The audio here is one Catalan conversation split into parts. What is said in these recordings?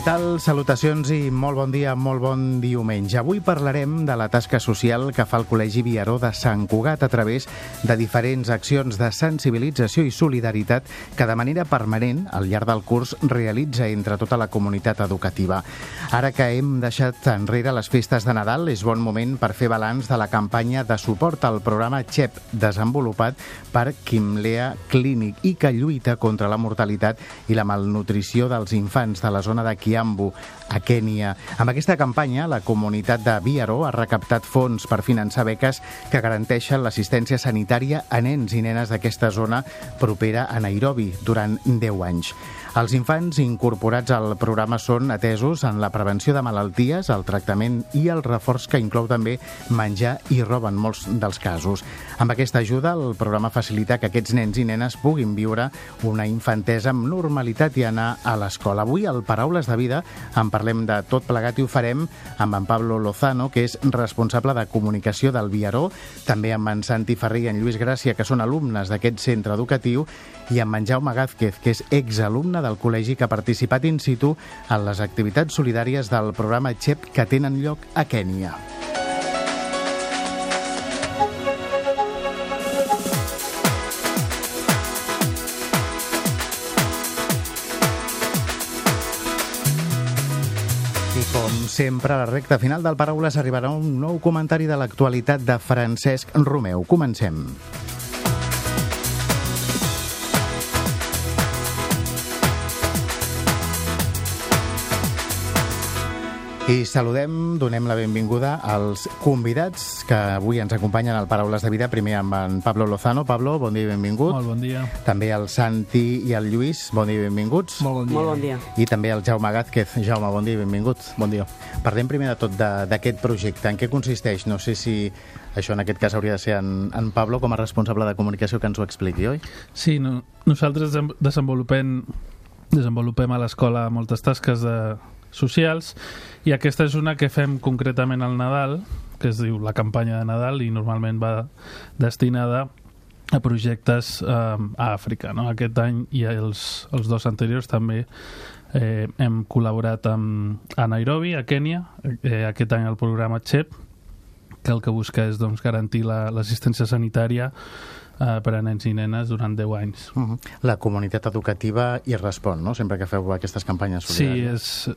Què tal? Salutacions i molt bon dia, molt bon diumenge. Avui parlarem de la tasca social que fa el Col·legi Viaró de Sant Cugat a través de diferents accions de sensibilització i solidaritat que de manera permanent, al llarg del curs, realitza entre tota la comunitat educativa. Ara que hem deixat enrere les festes de Nadal, és bon moment per fer balanç de la campanya de suport al programa XEP desenvolupat per Quimlea Clínic i que lluita contra la mortalitat i la malnutrició dels infants de la zona de Quimlea Kiambu, a Kènia. Amb aquesta campanya, la comunitat de Biaro ha recaptat fons per finançar beques que garanteixen l'assistència sanitària a nens i nenes d'aquesta zona propera a Nairobi durant 10 anys. Els infants incorporats al programa són atesos en la prevenció de malalties, el tractament i el reforç que inclou també menjar i roba en molts dels casos. Amb aquesta ajuda, el programa facilita que aquests nens i nenes puguin viure una infantesa amb normalitat i anar a l'escola. Avui, al Paraules de Vida, en parlem de tot plegat i ho farem amb en Pablo Lozano, que és responsable de comunicació del Viaró, també amb en Santi Ferrer i en Lluís Gràcia, que són alumnes d'aquest centre educatiu, i amb en Jaume Gázquez, que és exalumne del col·legi que ha participat in situ en les activitats solidàries del programa XEP que tenen lloc a Kènia. Sempre, a la recta final del Paraules arribarà un nou comentari de l'actualitat de Francesc Romeu. Comencem. I saludem, donem la benvinguda als convidats que avui ens acompanyen al Paraules de Vida. Primer amb en Pablo Lozano. Pablo, bon dia i benvingut. Molt bon dia. També el Santi i el Lluís, bon dia i benvinguts. Molt bon dia. Molt bon dia. I també el Jaume Gázquez. Jaume, bon dia i benvingut. Bon dia. Parlem primer de tot de- d'aquest projecte. En què consisteix? No sé si això en aquest cas hauria de ser en, en Pablo com a responsable de comunicació que ens ho expliqui, oi? Sí, no, nosaltres desenvolupem, desenvolupem a l'escola moltes tasques de, socials i aquesta és una que fem concretament al Nadal, que es diu la campanya de Nadal i normalment va destinada a projectes eh, a Àfrica. No? Aquest any i els, els dos anteriors també eh, hem col·laborat amb, a Nairobi, a Kènia, eh, aquest any el programa XEP, que el que busca és doncs, garantir la- l'assistència sanitària eh, per a nens i nenes durant 10 anys. Uh -huh. La comunitat educativa hi respon, no?, sempre que feu aquestes campanyes Sí, solidàries. és,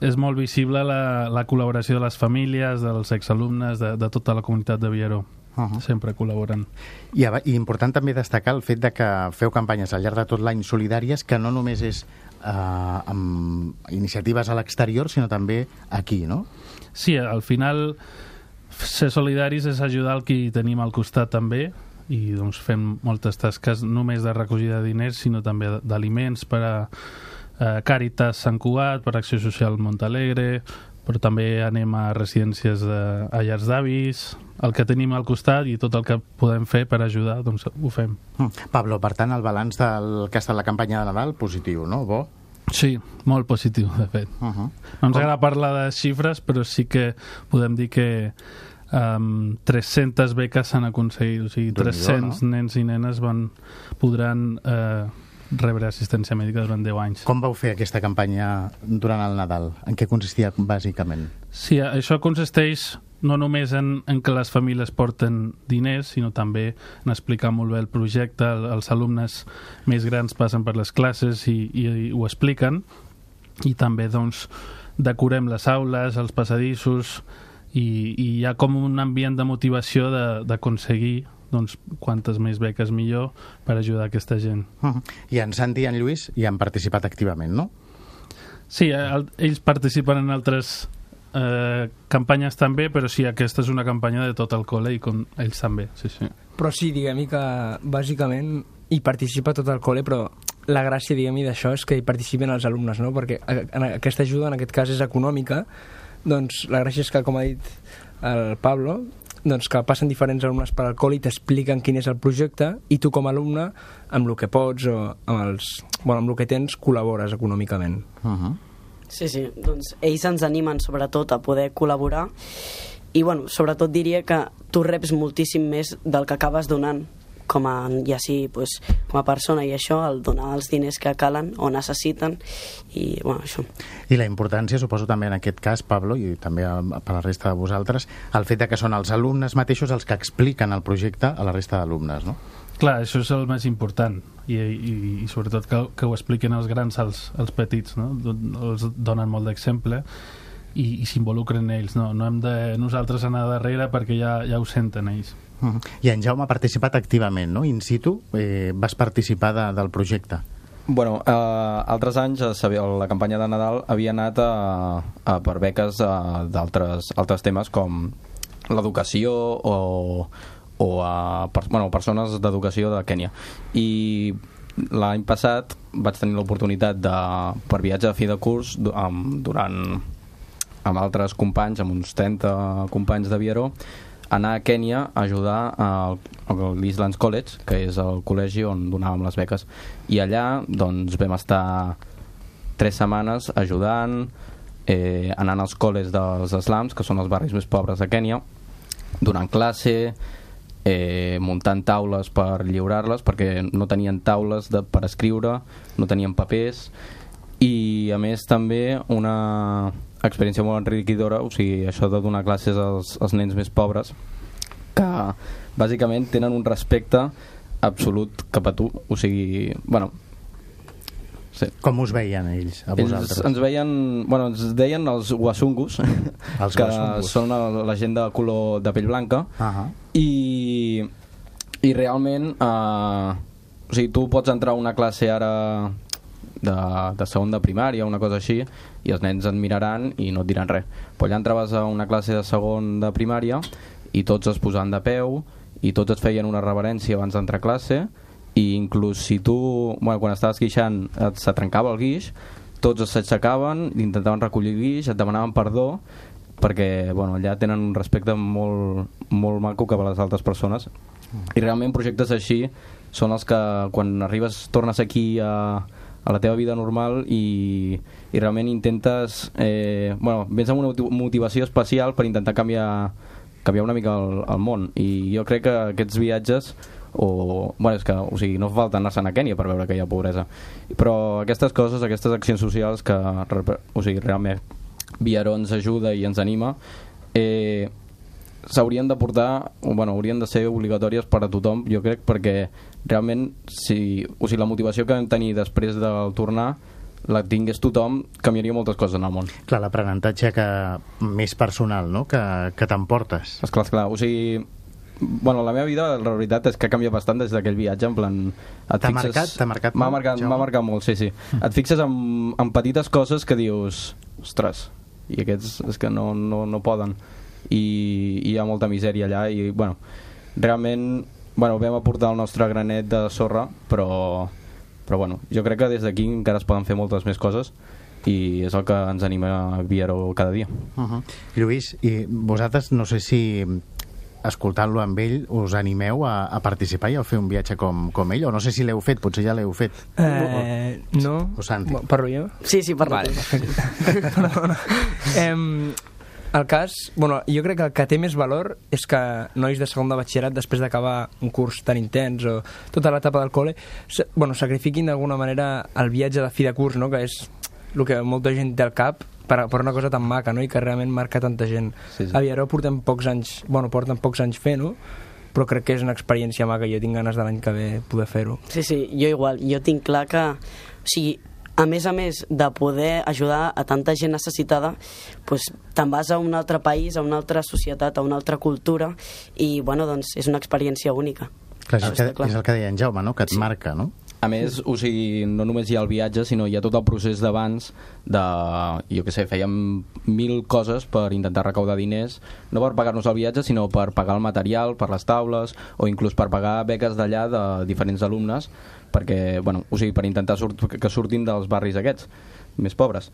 és molt visible la, la col·laboració de les famílies, dels exalumnes, de, de tota la comunitat de Vieró. Uh -huh. Sempre col·laboren. I, I important també destacar el fet de que feu campanyes al llarg de tot l'any solidàries que no només és eh, amb iniciatives a l'exterior, sinó també aquí, no? Sí, al final ser solidaris és ajudar el qui tenim al costat també i doncs fem moltes tasques no només de recollida de diners sinó també d'aliments per a eh, Càritas Sant Cugat, per Acció Social Montalegre, però també anem a residències de, a llars d'avis, el que tenim al costat i tot el que podem fer per ajudar, doncs ho fem. Mm. Pablo, per tant, el balanç del que ha estat la campanya de Nadal, positiu, no? Bo? Sí, molt positiu, de fet. Uh -huh. No ens agrada parlar de xifres, però sí que podem dir que um, 300 beques s'han aconseguit, o sigui, Déu-n'hi-do, 300 nens i nenes van, podran eh, rebre assistència mèdica durant 10 anys. Com vau fer aquesta campanya durant el Nadal? En què consistia, bàsicament? Sí, això consisteix no només en, en que les famílies porten diners, sinó també en explicar molt bé el projecte. El, els alumnes més grans passen per les classes i, i, i ho expliquen. I també, doncs, decorem les aules, els passadissos, i, i hi ha com un ambient de motivació de- d'aconseguir doncs, quantes més beques millor per ajudar aquesta gent. Uh -huh. I en Santi i en Lluís hi han participat activament, no? Sí, el, ells participen en altres eh, campanyes també, però sí, aquesta és una campanya de tot el col·le i com ells també, sí, sí. Però sí, diguem que bàsicament hi participa tot el col·le, però la gràcia, diguem d'això és que hi participen els alumnes, no? Perquè aquesta ajuda, en aquest cas, és econòmica, doncs la gràcia és que, com ha dit el Pablo, doncs, que passen diferents alumnes per al col i t'expliquen quin és el projecte i tu com a alumne, amb el que pots o amb, els, bueno, amb el que tens, col·labores econòmicament. Uh -huh. Sí, sí, doncs ells ens animen sobretot a poder col·laborar i bueno, sobretot diria que tu reps moltíssim més del que acabes donant com a, ja sí, pues, com a persona i això, el donar els diners que calen o necessiten i bueno, això. I la importància, suposo també en aquest cas, Pablo, i també per la resta de vosaltres, el fet de que són els alumnes mateixos els que expliquen el projecte a la resta d'alumnes, no? Clar, això és el més important i, i, i sobretot que, que ho expliquen els grans als, als petits, no? els donen molt d'exemple i, i s'involucren ells, no, no hem de nosaltres anar darrere perquè ja, ja ho senten ells. I en Jaume ha participat activament, no? In situ, eh, vas participar de, del projecte. Bueno, eh, altres anys a la campanya de Nadal havia anat a, a per beques d'altres altres temes com l'educació o, o a per, bueno, persones d'educació de Kènia i l'any passat vaig tenir l'oportunitat de, per viatge a fi de curs amb, durant amb altres companys, amb uns 30 companys de Vieró anar a Kènia a ajudar l'Islands College, que és el col·legi on donàvem les beques. I allà doncs, vam estar tres setmanes ajudant, eh, anant als col·les dels slams, que són els barris més pobres de Kènia, donant classe, eh, muntant taules per lliurar-les, perquè no tenien taules de, per escriure, no tenien papers, i a més també una experiència molt enriquidora, o sigui, això de donar classes als, als nens més pobres, que bàsicament tenen un respecte absolut cap a tu, o sigui, bueno, Sí. Com us veien ells, a vosaltres? Ells ens veien, bueno, ens deien els wasungus, els que wasungus. són la gent de color de pell blanca, uh -huh. i, i realment, eh, o sigui, tu pots entrar a una classe ara de, de segon de primària, una cosa així, i els nens et miraran i no et diran res. Però allà entraves a una classe de segon de primària i tots es posaven de peu i tots et feien una reverència abans d'entrar a classe i inclús si tu, bueno, quan estaves guixant et, se trencava el guix, tots s'aixecaven, intentaven recollir guix, et demanaven perdó perquè bueno, allà tenen un respecte molt, molt maco cap a les altres persones i realment projectes així són els que quan arribes, tornes aquí a, a la teva vida normal i, i realment intentes eh, bueno, vens amb una motivació especial per intentar canviar, canviar una mica el, el món. I jo crec que aquests viatges o, bueno, és que, o sigui, no fa falta anar-se'n a Kènia per veure que hi ha pobresa però aquestes coses, aquestes accions socials que o sigui, realment Viaró ens ajuda i ens anima eh, s'haurien de portar, o, bueno, haurien de ser obligatòries per a tothom, jo crec, perquè realment si, o sigui, la motivació que vam tenir després del tornar la tingués tothom, canviaria moltes coses en el món. Clar, l'aprenentatge que més personal, no?, que, que t'emportes. Esclar, esclar, o sigui, bueno, la meva vida, la veritat és que ha canviat bastant des d'aquell viatge, en plan... T'ha marcat? T'ha marcat M'ha marcat, marcat molt, sí, sí. Mm. Et fixes en, en petites coses que dius, ostres, i aquests és que no, no, no poden i, i hi ha molta misèria allà i bueno, realment bueno, vam aportar el nostre granet de sorra però, però bueno, jo crec que des d'aquí encara es poden fer moltes més coses i és el que ens anima a Viero cada dia. Uh -huh. Lluís, i vosaltres no sé si escoltant-lo amb ell us animeu a, a participar i a fer un viatge com, com ell o no sé si l'heu fet, potser ja l'heu fet. Eh, no, o Santi. Parlo jo? sí, sí, parlo vale, perfecte Perdona. Eh, el cas, bueno, jo crec que el que té més valor és que nois de segon de batxillerat, després d'acabar un curs tan intens o tota l'etapa del col·le, bueno, sacrifiquin d'alguna manera el viatge de fi de curs, no? que és el que molta gent té al cap per, per una cosa tan maca no? i que realment marca tanta gent. Sí, sí. A Viaró portem pocs anys, bueno, porten pocs anys fent-ho, però crec que és una experiència maca i jo tinc ganes de l'any que ve poder fer-ho. Sí, sí, jo igual. Jo tinc clar que... O sigui, a més a més de poder ajudar a tanta gent necessitada, pues, te'n vas a un altre país, a una altra societat, a una altra cultura, i bueno, doncs, és una experiència única. Clar, és, el que, és el que deia en Jaume, no? que et sí. marca, no? A més, o sigui, no només hi ha el viatge, sinó hi ha tot el procés d'abans de, jo què sé, fèiem mil coses per intentar recaudar diners, no per pagar-nos el viatge, sinó per pagar el material, per les taules, o inclús per pagar beques d'allà de diferents alumnes, perquè, bueno, o sigui, per intentar surt, que surtin dels barris aquests més pobres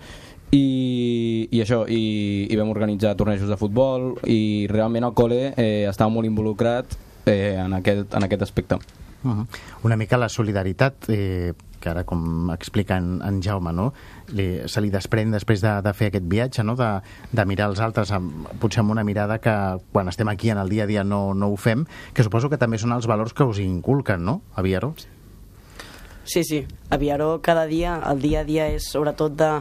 i, i això, i, i vam organitzar tornejos de futbol i realment el col·le eh, estava molt involucrat eh, en, aquest, en aquest aspecte. Uh -huh. Una mica la solidaritat, eh, que ara com explica en, en Jaume, no? li, se li desprèn després de, de fer aquest viatge, no? de, de mirar els altres amb, potser amb una mirada que quan estem aquí en el dia a dia no, no ho fem, que suposo que també són els valors que us inculquen, no, a Viaró? Sí, sí, a Viaró cada dia, el dia a dia és sobretot de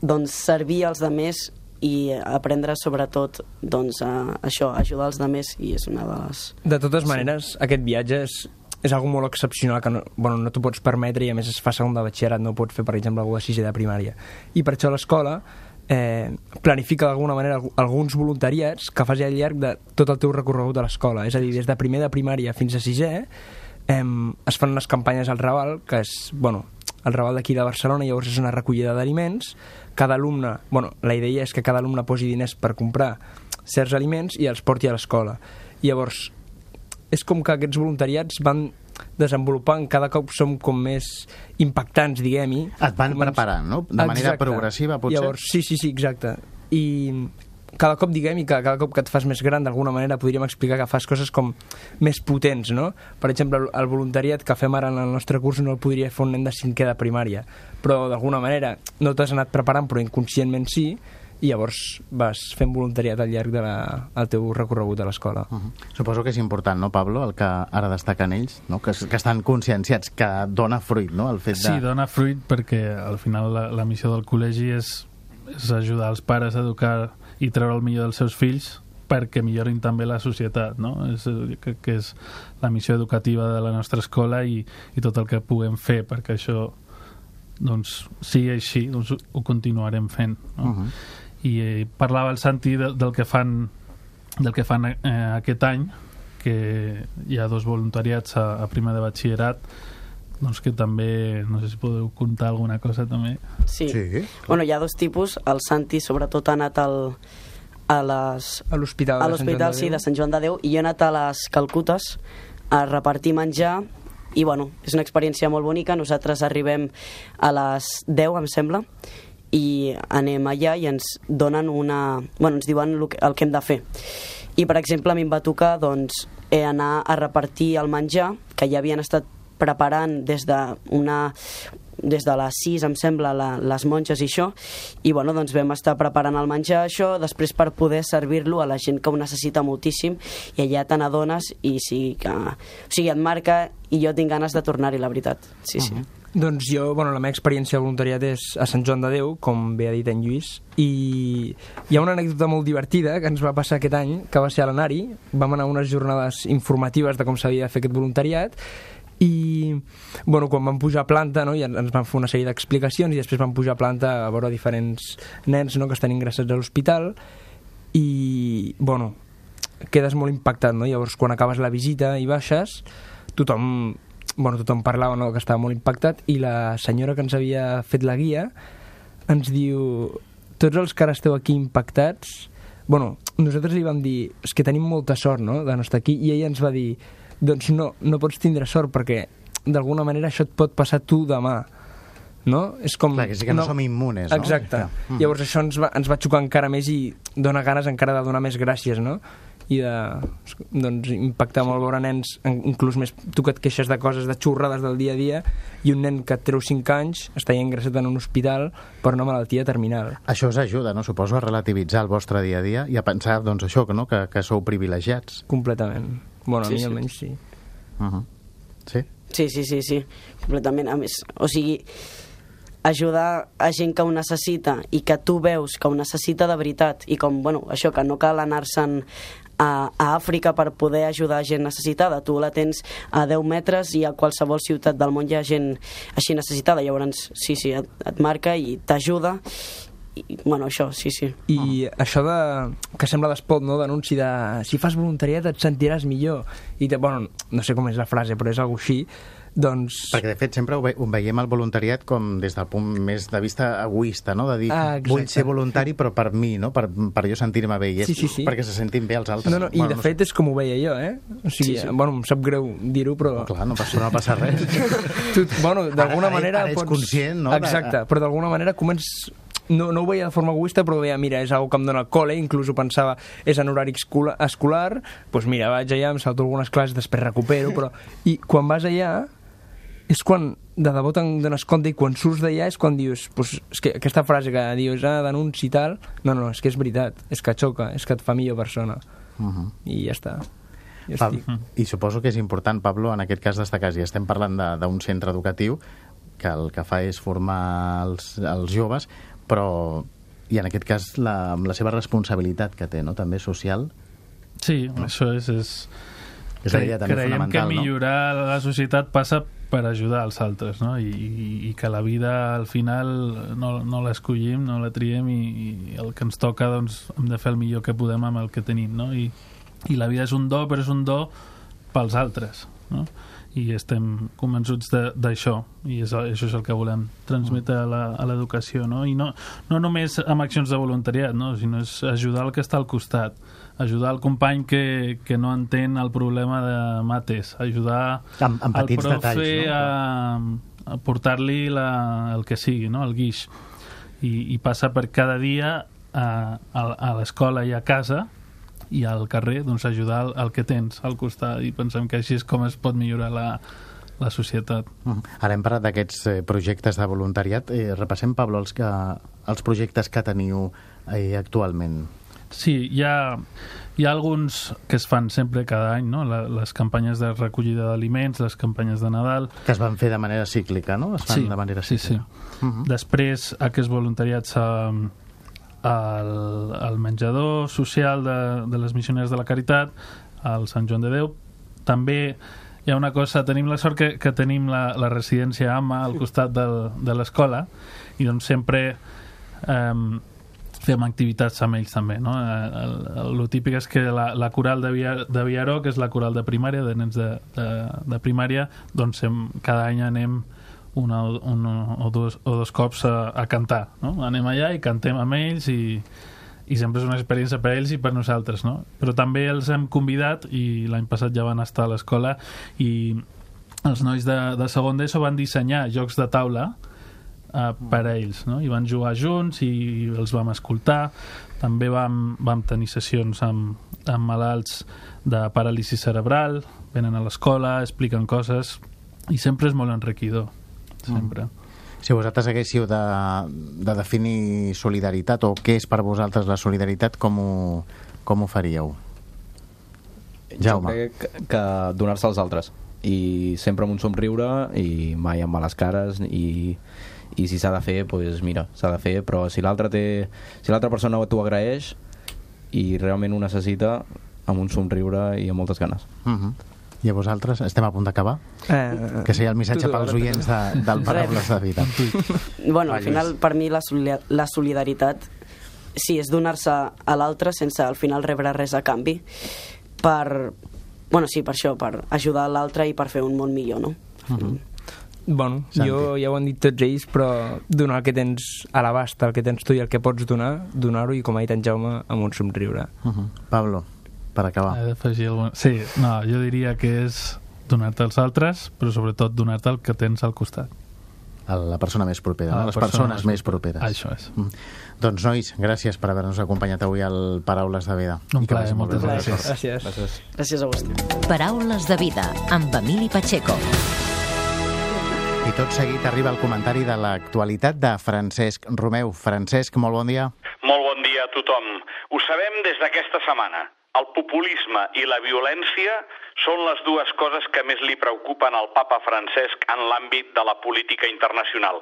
doncs, servir als demés i aprendre sobretot doncs, a, això, ajudar els demés i és una de les... De totes maneres, sí. aquest viatge és, és algo molt excepcional que no, bueno, no t'ho pots permetre i a més es fa segon de batxillerat, no pots fer per exemple algú de sisè de primària. I per això l'escola eh, planifica d'alguna manera alguns voluntariats que fas al llarg de tot el teu recorregut a l'escola. És a dir, des de primer de primària fins a sisè eh, es fan unes campanyes al Raval que és, bueno, el Raval d'aquí de Barcelona, llavors és una recollida d'aliments. Cada alumne, bueno, la idea és que cada alumne posi diners per comprar certs aliments i els porti a l'escola. Llavors, és com que aquests voluntariats van desenvolupant, cada cop som com més impactants, diguem-hi. Et van preparant, no? De manera exacte. progressiva, potser? Llavors, sí, sí, sí, exacte. I cada cop diguem i que cada cop que et fas més gran d'alguna manera podríem explicar que fas coses com més potents, no? Per exemple, el voluntariat que fem ara en el nostre curs no el podria fer un nen de cinquè de primària, però d'alguna manera no t'has anat preparant però inconscientment sí, i llavors vas fent voluntariat al llarg del de teu recorregut a l'escola. Uh -huh. Suposo que és important, no, Pablo, el que ara destaquen ells, no? que, que estan conscienciats, que dona fruit, no?, el fet de... Sí, dona fruit perquè al final la, la missió del col·legi és, és ajudar els pares a educar i treure el millor dels seus fills perquè millorin també la societat, no? És, que, que és la missió educativa de la nostra escola i, i tot el que puguem fer perquè això doncs, sigui així, doncs ho continuarem fent. No? Uh -huh. I eh, parlava el Santi de, del que fan del que fan eh, aquest any que hi ha dos voluntariats a, a primer de batxillerat doncs que també, no sé si podeu contar alguna cosa també. Sí. sí. Bueno, hi ha dos tipus. El Santi sobretot ha anat al, a les... A l'hospital a l'hospital, sí, de Sant Joan de Déu, i jo he anat a les Calcutes a repartir menjar i bueno, és una experiència molt bonica nosaltres arribem a les 10 em sembla i anem allà i ens donen una... Bueno, ens diuen el que, el que hem de fer i per exemple a mi em va tocar doncs, anar a repartir el menjar que ja havien estat preparant des de una des de les 6, em sembla, la, les monges i això, i bueno, doncs vam estar preparant el menjar, això, després per poder servir-lo a la gent que ho necessita moltíssim, i allà te n'adones i sí que... O sigui, et marca i jo tinc ganes de tornar-hi, la veritat. Sí, uh -huh. sí. Doncs jo, bueno, la meva experiència de voluntariat és a Sant Joan de Déu, com bé ha dit en Lluís, i hi ha una anècdota molt divertida que ens va passar aquest any, que va ser a l'Anari. Vam anar a unes jornades informatives de com s'havia de fer aquest voluntariat, i bueno, quan vam pujar a planta no, i ens van fer una sèrie d'explicacions i després vam pujar a planta a veure diferents nens no, que estan ingressats a l'hospital i bueno, quedes molt impactat no? llavors quan acabes la visita i baixes tothom, bueno, tothom parlava no, que estava molt impactat i la senyora que ens havia fet la guia ens diu tots els que ara esteu aquí impactats bueno, nosaltres li vam dir és que tenim molta sort no, de no estar aquí i ella ens va dir doncs no, no pots tindre sort perquè d'alguna manera això et pot passar tu demà no? És com... Clar, que sí que no, no som immunes, no? Exacte. Mm. Llavors això ens va, ens va xocar encara més i dona ganes encara de donar més gràcies, no? i de doncs, impactar sí. molt veure nens, inclús més tu que et queixes de coses, de xurrades del dia a dia i un nen que treu 5 anys està ja ingressat en un hospital per una malaltia terminal. Això us ajuda, no? Suposo a relativitzar el vostre dia a dia i a pensar, doncs, això, que, no? que, que sou privilegiats. Completament. Bueno, sí, a mi sí. almenys sí. Uh -huh. Sí? Sí, sí, sí, sí, completament. A més, o sigui, ajudar a gent que ho necessita i que tu veus que ho necessita de veritat i com, bueno, això, que no cal anar-se'n a, a Àfrica per poder ajudar gent necessitada. Tu la tens a 10 metres i a qualsevol ciutat del món hi ha gent així necessitada. Llavors, sí, sí, et, et marca i t'ajuda i, bueno, això, sí, sí. I oh. això de, que sembla d'espot, no?, d'anunci de si fas voluntariat et sentiràs millor. I, te, bueno, no sé com és la frase, però és algo així. doncs... Perquè, de fet, sempre ho, ve ho veiem el voluntariat com des del punt més de vista egoista, no? De dir, ah, vull ser voluntari però per mi, no? Per, per jo sentir-me bé. I és sí, sí, sí. perquè se sentin bé els altres. No, no, i bueno, de no fet sé. és com ho veia jo, eh? O sigui, sí, sí. bueno, em sap greu dir-ho, però... No, clar, no passa, no passa res. tu, bueno, d'alguna manera... Ara ets pots... conscient, no? Exacte, però d'alguna manera comences no, no ho veia de forma egoista, però veia, mira, és una que em dona el col·le, inclús ho pensava, és en horari escolar, doncs pues mira, vaig allà, em salto algunes classes, després recupero, però... I quan vas allà, és quan de debò te'n dones compte i quan surts d'allà és quan dius, pues, és que aquesta frase que dius, ah, denunci i tal, no, no, és que és veritat, és que xoca, és que et fa millor persona. Uh -huh. I ja està. Ja Pab I suposo que és important, Pablo, en aquest cas destacar, si estem parlant d'un centre educatiu que el que fa és formar els, els joves, però i en aquest cas la, la seva responsabilitat que té, no? també social. Sí, no? això és... és... És idea també Creiem que millorar no? la societat passa per ajudar els altres, no? I, i, i que la vida al final no, no l'escollim, no la triem i, i el que ens toca doncs hem de fer el millor que podem amb el que tenim, no? I, i la vida és un do, però és un do pels altres, no? I estem convençuts d'això i és, això és el que volem transmetre a l'educació no? i no, no només amb accions de voluntariat no? sinó és ajudar el que està al costat ajudar el company que, que no entén el problema de mates ajudar amb, amb el profe detalls, no? a, a portar-li el que sigui, no? el guix i, i passa per cada dia a, a, a l'escola i a casa i al carrer doncs, ajudar el, el que tens al costat i pensem que així és com es pot millorar la, la societat. Uh Ara hem parlat d'aquests eh, projectes de voluntariat. Eh, repassem, Pablo, els, que, els projectes que teniu eh, actualment. Sí, hi ha, hi ha alguns que es fan sempre cada any, no? La, les campanyes de recollida d'aliments, les campanyes de Nadal... Que es van fer de manera cíclica, no? Es fan sí, de manera cíclica. Sí, sí. Uh -huh. Després, aquest voluntariat s'ha al, al menjador social de, de les missioneres de la Caritat, al Sant Joan de Déu. També hi ha una cosa, tenim la sort que, que tenim la, la residència AMA al costat de, de l'escola i doncs sempre eh, fem activitats amb ells també no? el, el, el, el típic és que la, la coral de, Via, de Viaró que és la coral de primària, de nens de, de, de primària doncs hem, cada any anem una, una o, dos, o dos cops a, a cantar. No? Anem allà i cantem amb ells i, i sempre és una experiència per ells i per nosaltres. No? Però també els hem convidat i l'any passat ja van estar a l'escola i els nois de, de segon d'ESO van dissenyar jocs de taula uh, per a ells no? i van jugar junts i els vam escoltar també vam, vam tenir sessions amb, amb malalts de paràlisi cerebral venen a l'escola, expliquen coses i sempre és molt enriquidor sempre. Mm. Si vosaltres haguéssiu de, de definir solidaritat o què és per vosaltres la solidaritat, com ho, com ho faríeu? Jaume. Jo crec que donar-se als altres i sempre amb un somriure i mai amb males cares i, i si s'ha de fer, doncs pues mira, s'ha de fer, però si l'altra té si l'altra persona t'ho agraeix i realment ho necessita amb un somriure i amb moltes ganes. Uh mhm. -huh. I a vosaltres? Estem a punt d'acabar? Eh, que sigui el missatge pels oients de, del Paraules de Vida. Bueno, al final, per mi, la, la solidaritat sí, és donar-se a l'altre sense al final rebre res a canvi per, bueno, sí, per això, per ajudar l'altre i per fer un món millor, no? Uh -huh. Bueno, Santi. jo ja ho han dit tots ells, però donar el que tens a l'abast, el que tens tu i el que pots donar, donar-ho i, com ha dit en Jaume, amb un somriure. Uh -huh. Pablo per acabar. He d'afegir algun... Sí, no, jo diria que és donar-te als altres, però sobretot donar-te el que tens al costat. A la persona més propera, a les persona persones més properes. Això és. Mm. Doncs, nois, gràcies per haver-nos acompanyat avui al Paraules de Vida. Un plaer, moltes gràcies. Gràcies. gràcies. Gràcies a vostè. Paraules de Vida, amb Emili Pacheco. I tot seguit arriba el comentari de l'actualitat de Francesc Romeu. Francesc, molt bon dia. Molt bon dia a tothom. Ho sabem des d'aquesta setmana. El populisme i la violència són les dues coses que més li preocupen al papa Francesc en l'àmbit de la política internacional.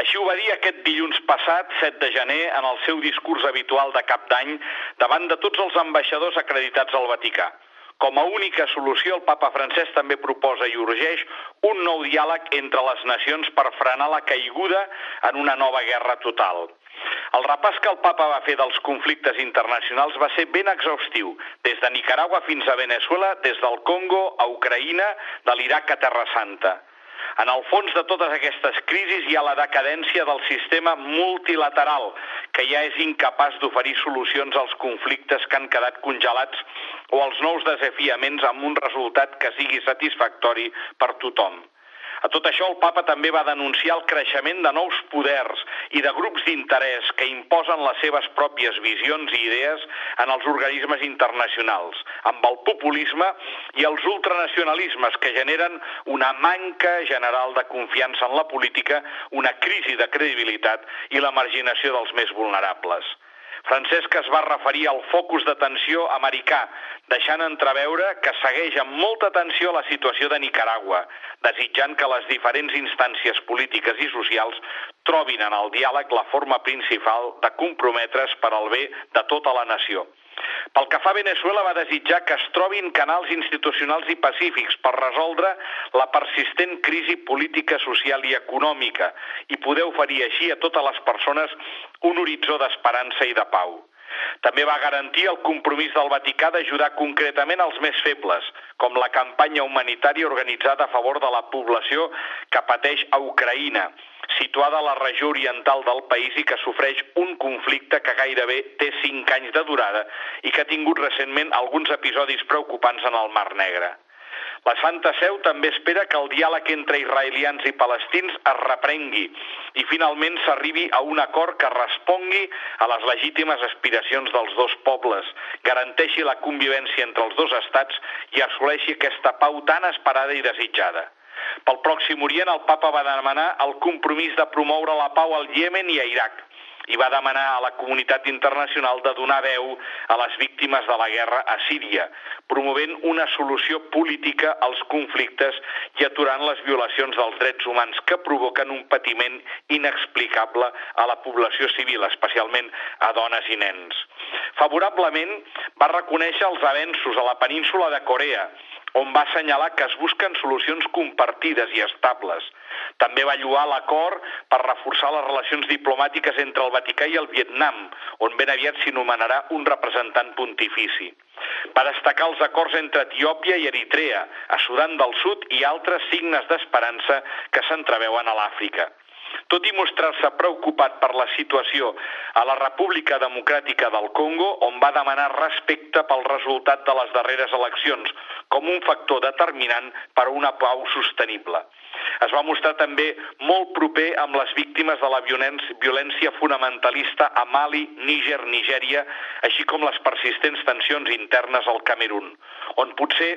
Així ho va dir aquest dilluns passat, 7 de gener, en el seu discurs habitual de cap d'any davant de tots els ambaixadors acreditats al Vaticà. Com a única solució, el papa Francesc també proposa i urgeix un nou diàleg entre les nacions per frenar la caiguda en una nova guerra total. El repàs que el papa va fer dels conflictes internacionals va ser ben exhaustiu, des de Nicaragua fins a Venezuela, des del Congo a Ucraïna, de l'Iraq a Terra Santa. En el fons de totes aquestes crisis hi ha la decadència del sistema multilateral, que ja és incapaç d'oferir solucions als conflictes que han quedat congelats o als nous desafiaments amb un resultat que sigui satisfactori per tothom. A tot això, el papa també va denunciar el creixement de nous poders i de grups d'interès que imposen les seves pròpies visions i idees en els organismes internacionals, amb el populisme i els ultranacionalismes que generen una manca general de confiança en la política, una crisi de credibilitat i la marginació dels més vulnerables. Francesc es va referir al focus d'atenció americà, deixant entreveure que segueix amb molta atenció la situació de Nicaragua, desitjant que les diferents instàncies polítiques i socials trobin en el diàleg la forma principal de comprometre's per al bé de tota la nació. Pel que fa a Venezuela, va desitjar que es trobin canals institucionals i pacífics per resoldre la persistent crisi política, social i econòmica i poder oferir així a totes les persones un horitzó d'esperança i de pau. També va garantir el compromís del Vaticà d'ajudar concretament els més febles, com la campanya humanitària organitzada a favor de la població que pateix a Ucraïna, situada a la regió oriental del país i que sofreix un conflicte que gairebé té cinc anys de durada i que ha tingut recentment alguns episodis preocupants en el Mar Negre. La Santa Seu també espera que el diàleg entre israelians i palestins es reprengui i finalment s'arribi a un acord que respongui a les legítimes aspiracions dels dos pobles, garanteixi la convivència entre els dos estats i assoleixi aquesta pau tan esperada i desitjada. Pel Pròxim Orient, el papa va demanar el compromís de promoure la pau al Iemen i a Iraq i va demanar a la comunitat internacional de donar veu a les víctimes de la guerra a Síria, promovent una solució política als conflictes i aturant les violacions dels drets humans que provoquen un patiment inexplicable a la població civil, especialment a dones i nens. Favorablement, va reconèixer els avenços a la península de Corea, on va assenyalar que es busquen solucions compartides i estables. També va lluar l'acord per reforçar les relacions diplomàtiques entre el Vaticà i el Vietnam, on ben aviat s'inomenarà un representant pontifici. Va destacar els acords entre Etiòpia i Eritrea, a Sudan del Sud i altres signes d'esperança que s'entreveuen a l'Àfrica. Tot i mostrar-se preocupat per la situació a la República Democràtica del Congo, on va demanar respecte pel resultat de les darreres eleccions, com un factor determinant per a una pau sostenible. Es va mostrar també molt proper amb les víctimes de la violència fonamentalista a Mali, Níger, Nigèria, així com les persistents tensions internes al Camerún, on potser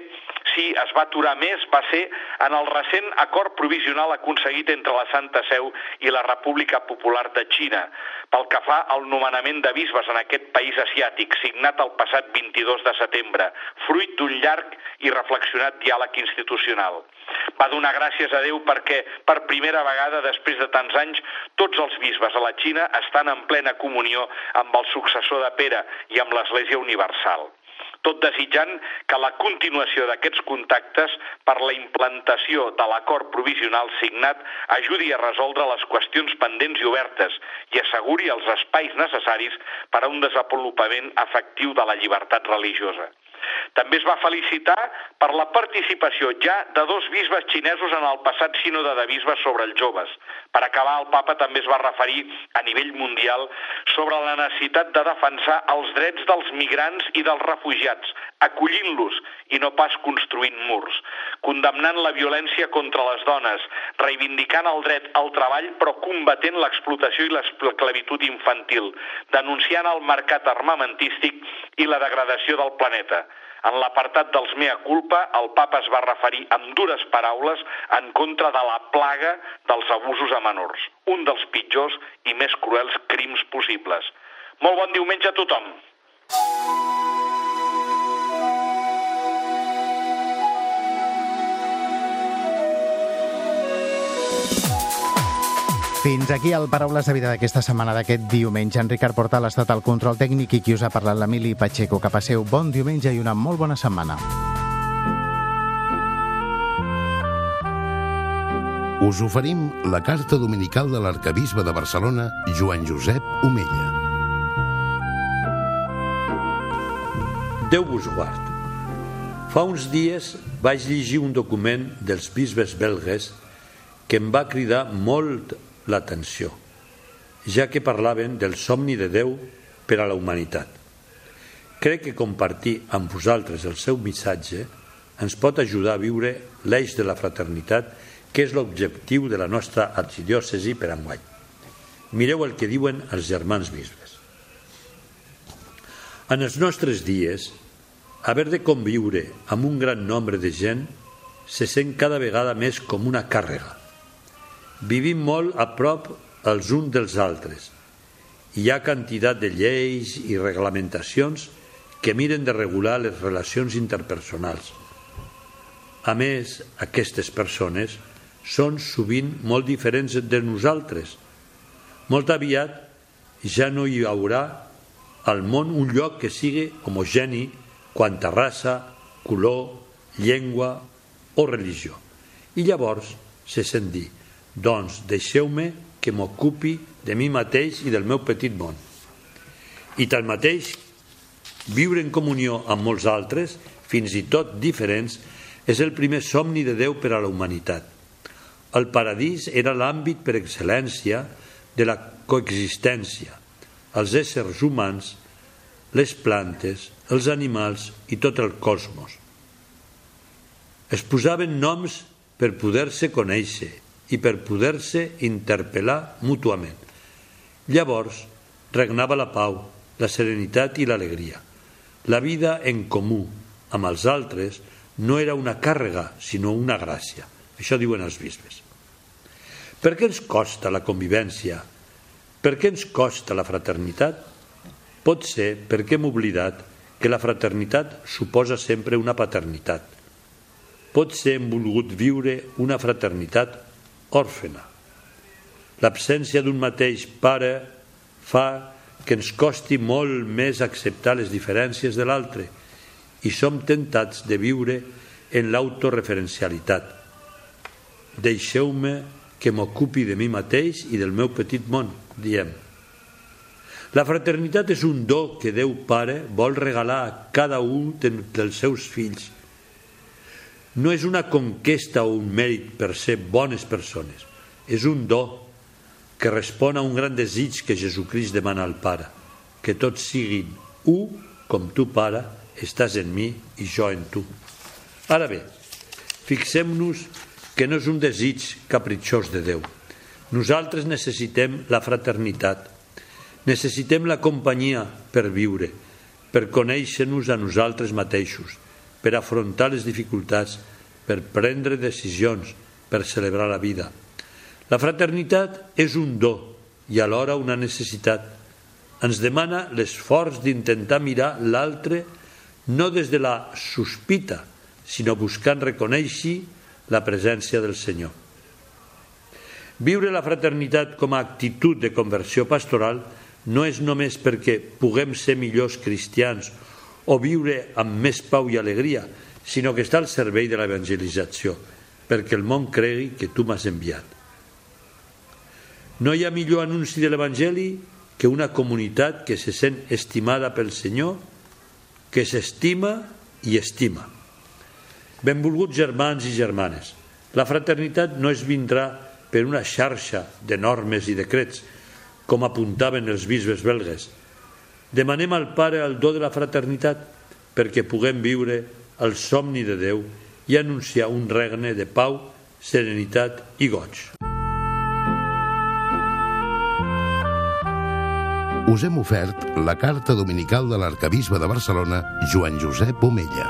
sí es va aturar més va ser en el recent acord provisional aconseguit entre la Santa Seu i la República Popular de Xina pel que fa al nomenament de bisbes en aquest país asiàtic, signat el passat 22 de setembre, fruit d'un llarg i reflexionat diàleg institucional. Va donar gràcies a Déu perquè, per primera vegada després de tants anys, tots els bisbes a la Xina estan en plena comunió amb el successor de Pere i amb l'Església Universal tot desitjant que la continuació d'aquests contactes per la implantació de l'acord provisional signat ajudi a resoldre les qüestions pendents i obertes i asseguri els espais necessaris per a un desenvolupament efectiu de la llibertat religiosa. També es va felicitar per la participació ja de dos bisbes xinesos en el passat sínode de bisbes sobre els joves. Per acabar, el papa també es va referir a nivell mundial sobre la necessitat de defensar els drets dels migrants i dels refugiats, acollint-los i no pas construint murs, condemnant la violència contra les dones, reivindicant el dret al treball però combatent l'explotació i l'esclavitud infantil, denunciant el mercat armamentístic i la degradació del planeta. En l'apartat dels mea culpa, el papa es va referir amb dures paraules en contra de la plaga dels abusos a menors, un dels pitjors i més cruels crims possibles. Molt bon diumenge a tothom! Fins aquí el Paraules de Vida d'aquesta setmana d'aquest diumenge. En Ricard Portal ha estat el control tècnic i qui us ha parlat l'Emili Pacheco. Que passeu bon diumenge i una molt bona setmana. Us oferim la carta dominical de l'arcabisbe de Barcelona, Joan Josep Omella. Déu vos guard. Fa uns dies vaig llegir un document dels bisbes belgues que em va cridar molt l'atenció, ja que parlaven del somni de Déu per a la humanitat. Crec que compartir amb vosaltres el seu missatge ens pot ajudar a viure l'eix de la fraternitat, que és l'objectiu de la nostra arxidiòcesi per enguany. Mireu el que diuen els germans bisbes. En els nostres dies, haver de conviure amb un gran nombre de gent se sent cada vegada més com una càrrega. Vivim molt a prop els uns dels altres. Hi ha quantitat de lleis i reglamentacions que miren de regular les relacions interpersonals. A més, aquestes persones són sovint molt diferents de nosaltres. Molt aviat ja no hi haurà al món un lloc que sigui homogeni quant a raça, color, llengua o religió. I llavors se sent dir, doncs deixeu-me que m'ocupi de mi mateix i del meu petit món. I tanmateix, viure en comunió amb molts altres, fins i tot diferents, és el primer somni de Déu per a la humanitat. El paradís era l'àmbit per excel·lència de la coexistència. Els éssers humans, les plantes, els animals i tot el cosmos. Es posaven noms per poder-se conèixer i per poder-se interpel·lar mútuament. Llavors regnava la pau, la serenitat i l'alegria. La vida en comú amb els altres no era una càrrega, sinó una gràcia. Això diuen els bisbes. Per què ens costa la convivència? Per què ens costa la fraternitat? Pot ser perquè hem oblidat que la fraternitat suposa sempre una paternitat potser hem volgut viure una fraternitat òrfena. L'absència d'un mateix pare fa que ens costi molt més acceptar les diferències de l'altre i som tentats de viure en l'autoreferencialitat. Deixeu-me que m'ocupi de mi mateix i del meu petit món, diem. La fraternitat és un do que Déu Pare vol regalar a cada un dels seus fills no és una conquesta o un mèrit per ser bones persones, és un do que respon a un gran desig que Jesucrist demana al Pare, que tots siguin un com tu, Pare, estàs en mi i jo en tu. Ara bé, fixem-nos que no és un desig capritxós de Déu. Nosaltres necessitem la fraternitat, necessitem la companyia per viure, per conèixer-nos a nosaltres mateixos, per afrontar les dificultats, per prendre decisions, per celebrar la vida. La fraternitat és un do i alhora una necessitat. Ens demana l'esforç d'intentar mirar l'altre no des de la sospita, sinó buscant reconèixer la presència del Senyor. Viure la fraternitat com a actitud de conversió pastoral no és només perquè puguem ser millors cristians o viure amb més pau i alegria, sinó que està al servei de l'evangelització, perquè el món cregui que tu m'has enviat. No hi ha millor anunci de l'Evangeli que una comunitat que se sent estimada pel Senyor, que s'estima i estima. Benvolguts germans i germanes, la fraternitat no es vindrà per una xarxa de normes i decrets, com apuntaven els bisbes belgues, Demanem al Pare el do de la fraternitat perquè puguem viure el somni de Déu i anunciar un regne de pau, serenitat i goig. Us hem ofert la carta dominical de l'arcabisbe de Barcelona, Joan Josep Omella.